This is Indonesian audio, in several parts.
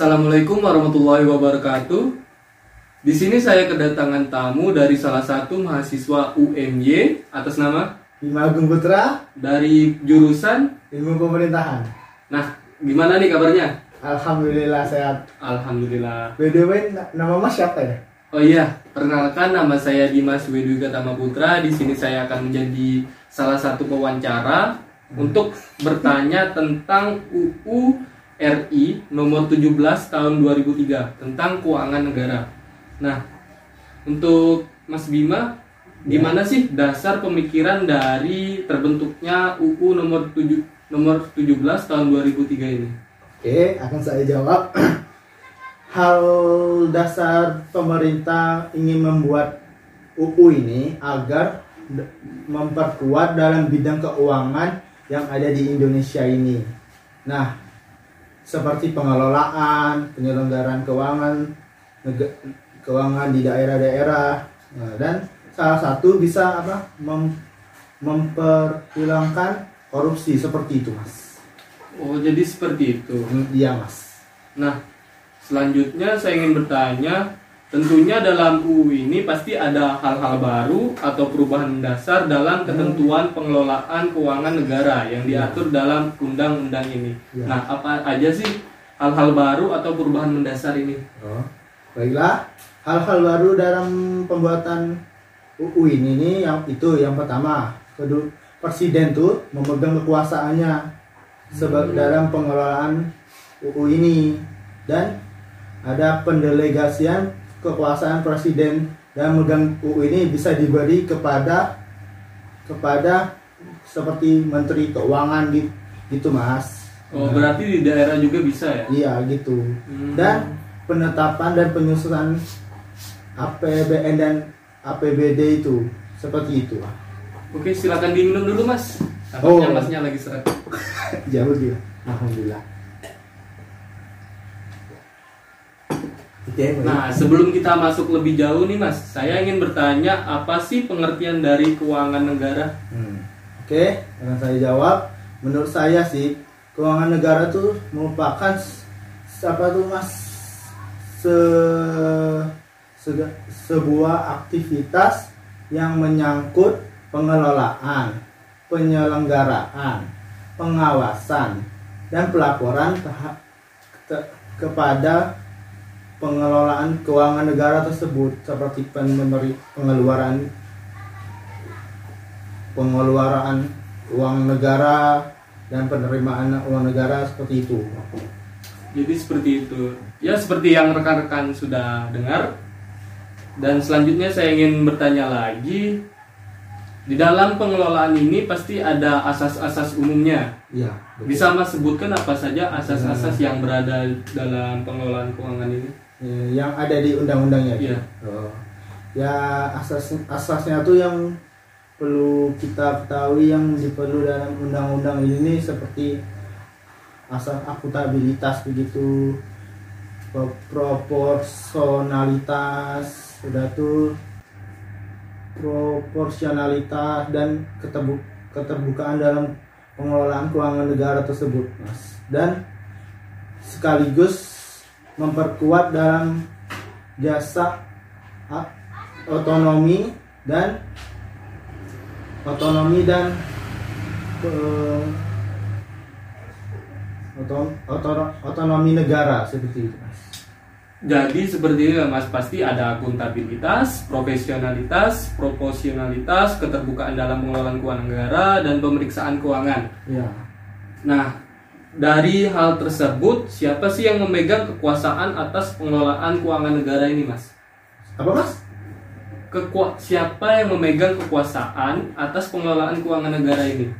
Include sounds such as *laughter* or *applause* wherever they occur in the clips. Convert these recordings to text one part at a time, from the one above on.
Assalamualaikum warahmatullahi wabarakatuh. Di sini saya kedatangan tamu dari salah satu mahasiswa UMY atas nama Bima Agung Putra, dari jurusan. Ilmu Pemerintahan. Nah, gimana nih kabarnya? Alhamdulillah sehat. Alhamdulillah. By the way, nama Mas siapa ya? Oh iya, perkenalkan nama saya Dimas Wedwi Gatama Putra. Di sini saya akan menjadi salah satu pewawancara untuk bertanya tentang UU RI nomor 17 tahun 2003 tentang keuangan negara. Nah, untuk Mas Bima, gimana sih dasar pemikiran dari terbentuknya UU nomor 7 nomor 17 tahun 2003 ini? Oke, akan saya jawab. *clears throat* Hal dasar pemerintah ingin membuat UU ini agar memperkuat dalam bidang keuangan yang ada di Indonesia ini. Nah, seperti pengelolaan, penyelenggaraan keuangan, keuangan di daerah-daerah, Nah, dan salah satu bisa apa? Mem- memperhilangkan korupsi seperti itu, Mas. Oh, jadi seperti itu. Iya, Mas. Nah, selanjutnya saya ingin bertanya, tentunya dalam UU ini pasti ada hal-hal baru atau perubahan mendasar dalam ketentuan pengelolaan keuangan negara yang diatur dalam undang-undang ini. Ya. Nah, apa aja sih hal-hal baru atau perubahan mendasar ini? Oh, baiklah. Hal-hal baru dalam pembuatan UU ini nih yang itu yang pertama, kedua presiden tuh memegang kekuasaannya sebab dalam pengelolaan UU ini dan ada pendelegasian kekuasaan presiden dan memegang UU ini bisa diberi kepada kepada seperti menteri keuangan gitu, gitu mas. Oh, berarti di daerah juga bisa ya? Iya gitu. Hmm. Dan penetapan dan penyusunan APBN dan APBD itu seperti itu. Oke, silakan diminum dulu, Mas. Oh. Masnya lagi seret. *laughs* Jauh dia. Alhamdulillah. Oke, baik. Nah, sebelum kita masuk lebih jauh nih, Mas, saya ingin bertanya apa sih pengertian dari keuangan negara? Hmm. Oke, akan saya jawab. Menurut saya sih, keuangan negara tuh merupakan apa tuh mas se, sega- sebuah aktivitas yang menyangkut pengelolaan, penyelenggaraan, pengawasan, dan pelaporan te- kepada pengelolaan keuangan negara tersebut seperti pengeluaran pengeluaran uang negara dan penerimaan uang negara seperti itu. Jadi seperti itu. Ya seperti yang rekan-rekan sudah dengar. Dan selanjutnya saya ingin bertanya lagi. Di dalam pengelolaan ini pasti ada asas-asas umumnya. Iya. Bisa Mas sebutkan apa saja asas-asas yang berada dalam pengelolaan keuangan ini? Eh, yang ada di undang-undangnya. Iya. Oh. Ya asas asasnya tuh yang perlu kita ketahui yang diperlu dalam undang-undang ini seperti asas akuntabilitas begitu pro- proporsionalitas sudah tuh proporsionalitas dan keterbu- keterbukaan dalam pengelolaan keuangan negara tersebut mas dan sekaligus memperkuat dalam jasa otonomi dan otonomi dan oto- otonomi negara seperti itu mas Jadi seperti itu ya Mas, pasti ada akuntabilitas, profesionalitas, proporsionalitas, keterbukaan dalam pengelolaan keuangan negara dan pemeriksaan keuangan. ya Nah, dari hal tersebut, siapa sih yang memegang kekuasaan atas pengelolaan keuangan negara ini, Mas? apa mas Kekua siapa yang memegang kekuasaan atas pengelolaan keuangan negara ini?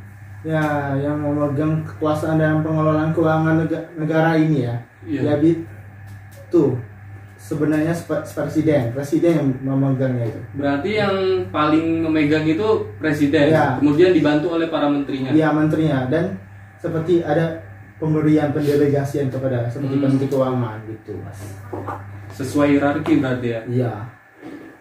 ya yang memegang kekuasaan dalam pengelolaan keuangan nega- negara ini ya Iya. ya bi- tuh sebenarnya presiden presiden yang memegangnya itu Berarti yang paling memegang itu presiden, Iya. kemudian dibantu oleh para menterinya. Iya menterinya dan seperti ada pemberian pendelegasian kepada seperti Hmm. menteri keuangan gitu mas. Sesuai hierarki berarti ya. Iya.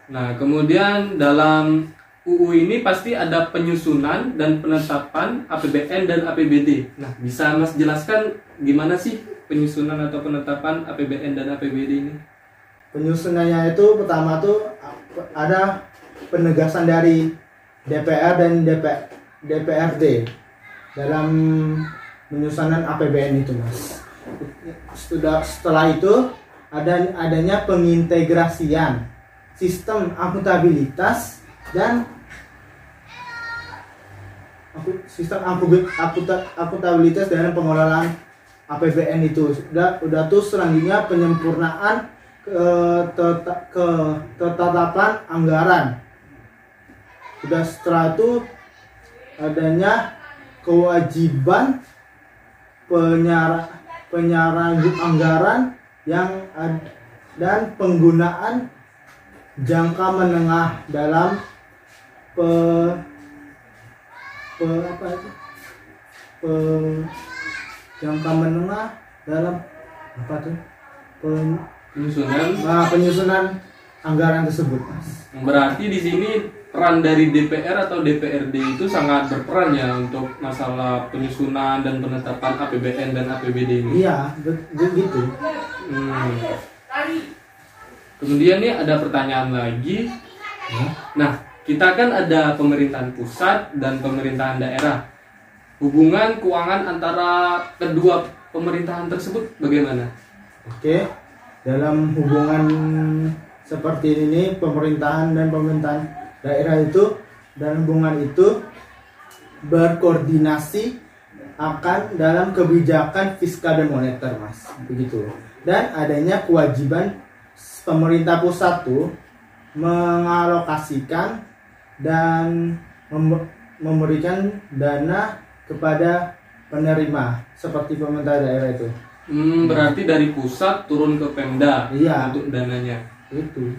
Nah, kemudian dalam UU ini pasti ada penyusunan dan penetapan APBN dan APBD. Nah, bisa Mas jelaskan gimana sih penyusunan atau penetapan APBN dan APBD ini? Penyusunannya itu pertama tuh ada penegasan dari DPR dan DP, DPRD dalam penyusunan APBN itu mas. Sudah setelah itu ada adanya pengintegrasian sistem akuntabilitas dan sistem akuntabilitas dalam pengelolaan APBN itu udah udah tuh selanjutnya penyempurnaan ke teta- ke ketetapan anggaran udah setelah itu adanya kewajiban penyara penyarang anggaran yang ad- dan penggunaan jangka menengah dalam pe, pe apa itu? Pe, jangka menengah dalam apa tuh? Pen- Penyusunan. nah, penyusunan anggaran tersebut mas. Berarti di sini peran dari DPR atau DPRD itu sangat berperan ya untuk masalah penyusunan dan penetapan APBN dan APBD ini. iya be- begitu Hmm. Kemudian nih ada pertanyaan lagi. Nah, kita kan ada pemerintahan pusat dan pemerintahan daerah. Hubungan keuangan antara kedua pemerintahan tersebut bagaimana? Oke, dalam hubungan seperti ini pemerintahan dan pemerintahan daerah itu dan hubungan itu berkoordinasi akan dalam kebijakan fiskal dan moneter, Mas. Begitu. Dan adanya kewajiban pemerintah pusat tuh mengalokasikan dan mem- memberikan dana kepada penerima seperti pemerintah daerah itu. Hmm, berarti dari pusat turun ke Pemda Iya. untuk dananya. Itu.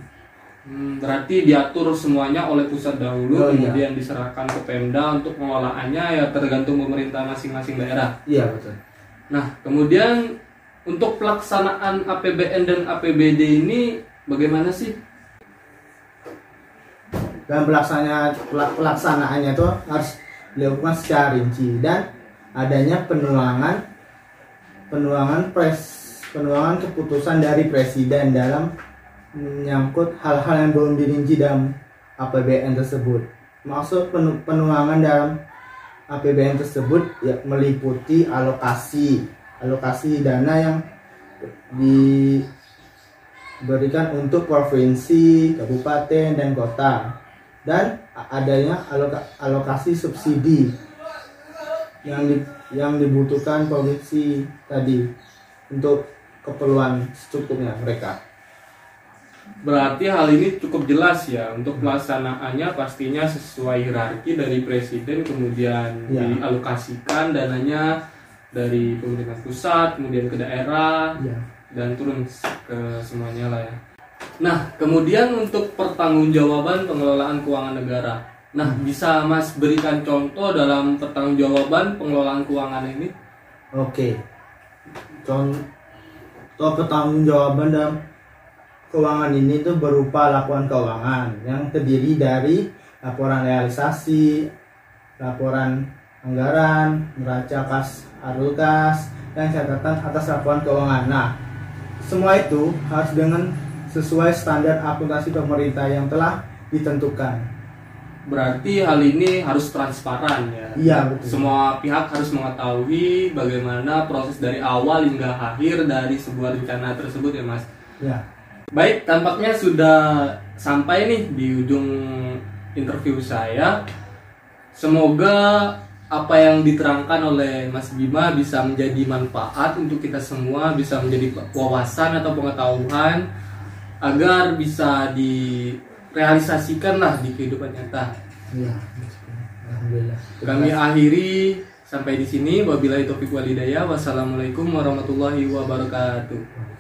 Hmm, berarti diatur semuanya oleh pusat dahulu, Oh, iya. kemudian diserahkan ke Pemda untuk pengelolaannya ya tergantung pemerintah masing-masing daerah. Iya, betul. Nah, kemudian untuk pelaksanaan APBN dan APBD ini bagaimana sih? dan pelaksananya pelak- pelaksanaannya itu harus dilakukan secara rinci dan adanya penuangan penuangan pres penuangan keputusan dari presiden dalam menyangkut hal-hal yang belum dirinci dalam APBN tersebut maksud penu- penuangan dalam APBN tersebut ya meliputi alokasi alokasi dana yang diberikan untuk provinsi, kabupaten, dan kota dan adanya aloka- alokasi subsidi yang di- yang dibutuhkan provinsi tadi untuk keperluan secukupnya mereka. Berarti hal ini cukup jelas ya untuk pelaksanaannya pastinya sesuai hierarki dari presiden kemudian Ya. dialokasikan dananya dari pemerintah pusat kemudian ke daerah Iya. dan turun ke semuanya lah ya. Nah, kemudian untuk pertanggungjawaban pengelolaan keuangan negara. Nah, bisa Mas berikan contoh dalam pertanggungjawaban pengelolaan keuangan ini? Oke. Contoh pertanggungjawaban dalam keuangan ini tuh berupa laporan keuangan yang terdiri dari laporan realisasi, laporan anggaran, neraca kas arus kas, dan catatan atas laporan keuangan. Nah, semua itu harus dengan sesuai standar akuntansi pemerintah yang telah ditentukan. Berarti hal ini harus transparan ya. Iya, betul. Semua pihak harus mengetahui bagaimana proses dari awal hingga akhir dari sebuah rencana tersebut ya, Mas. Ya. Baik, tampaknya sudah sampai nih di ujung interview saya. Semoga apa yang diterangkan oleh Mas Bima bisa menjadi manfaat untuk kita semua, bisa menjadi wawasan atau pengetahuan agar bisa direalisasikan lah di kehidupan nyata. Iya. Alhamdulillah. Kami akhiri sampai di sini. Wabillahi taufiq walhidayah. Wassalamualaikum warahmatullahi wabarakatuh.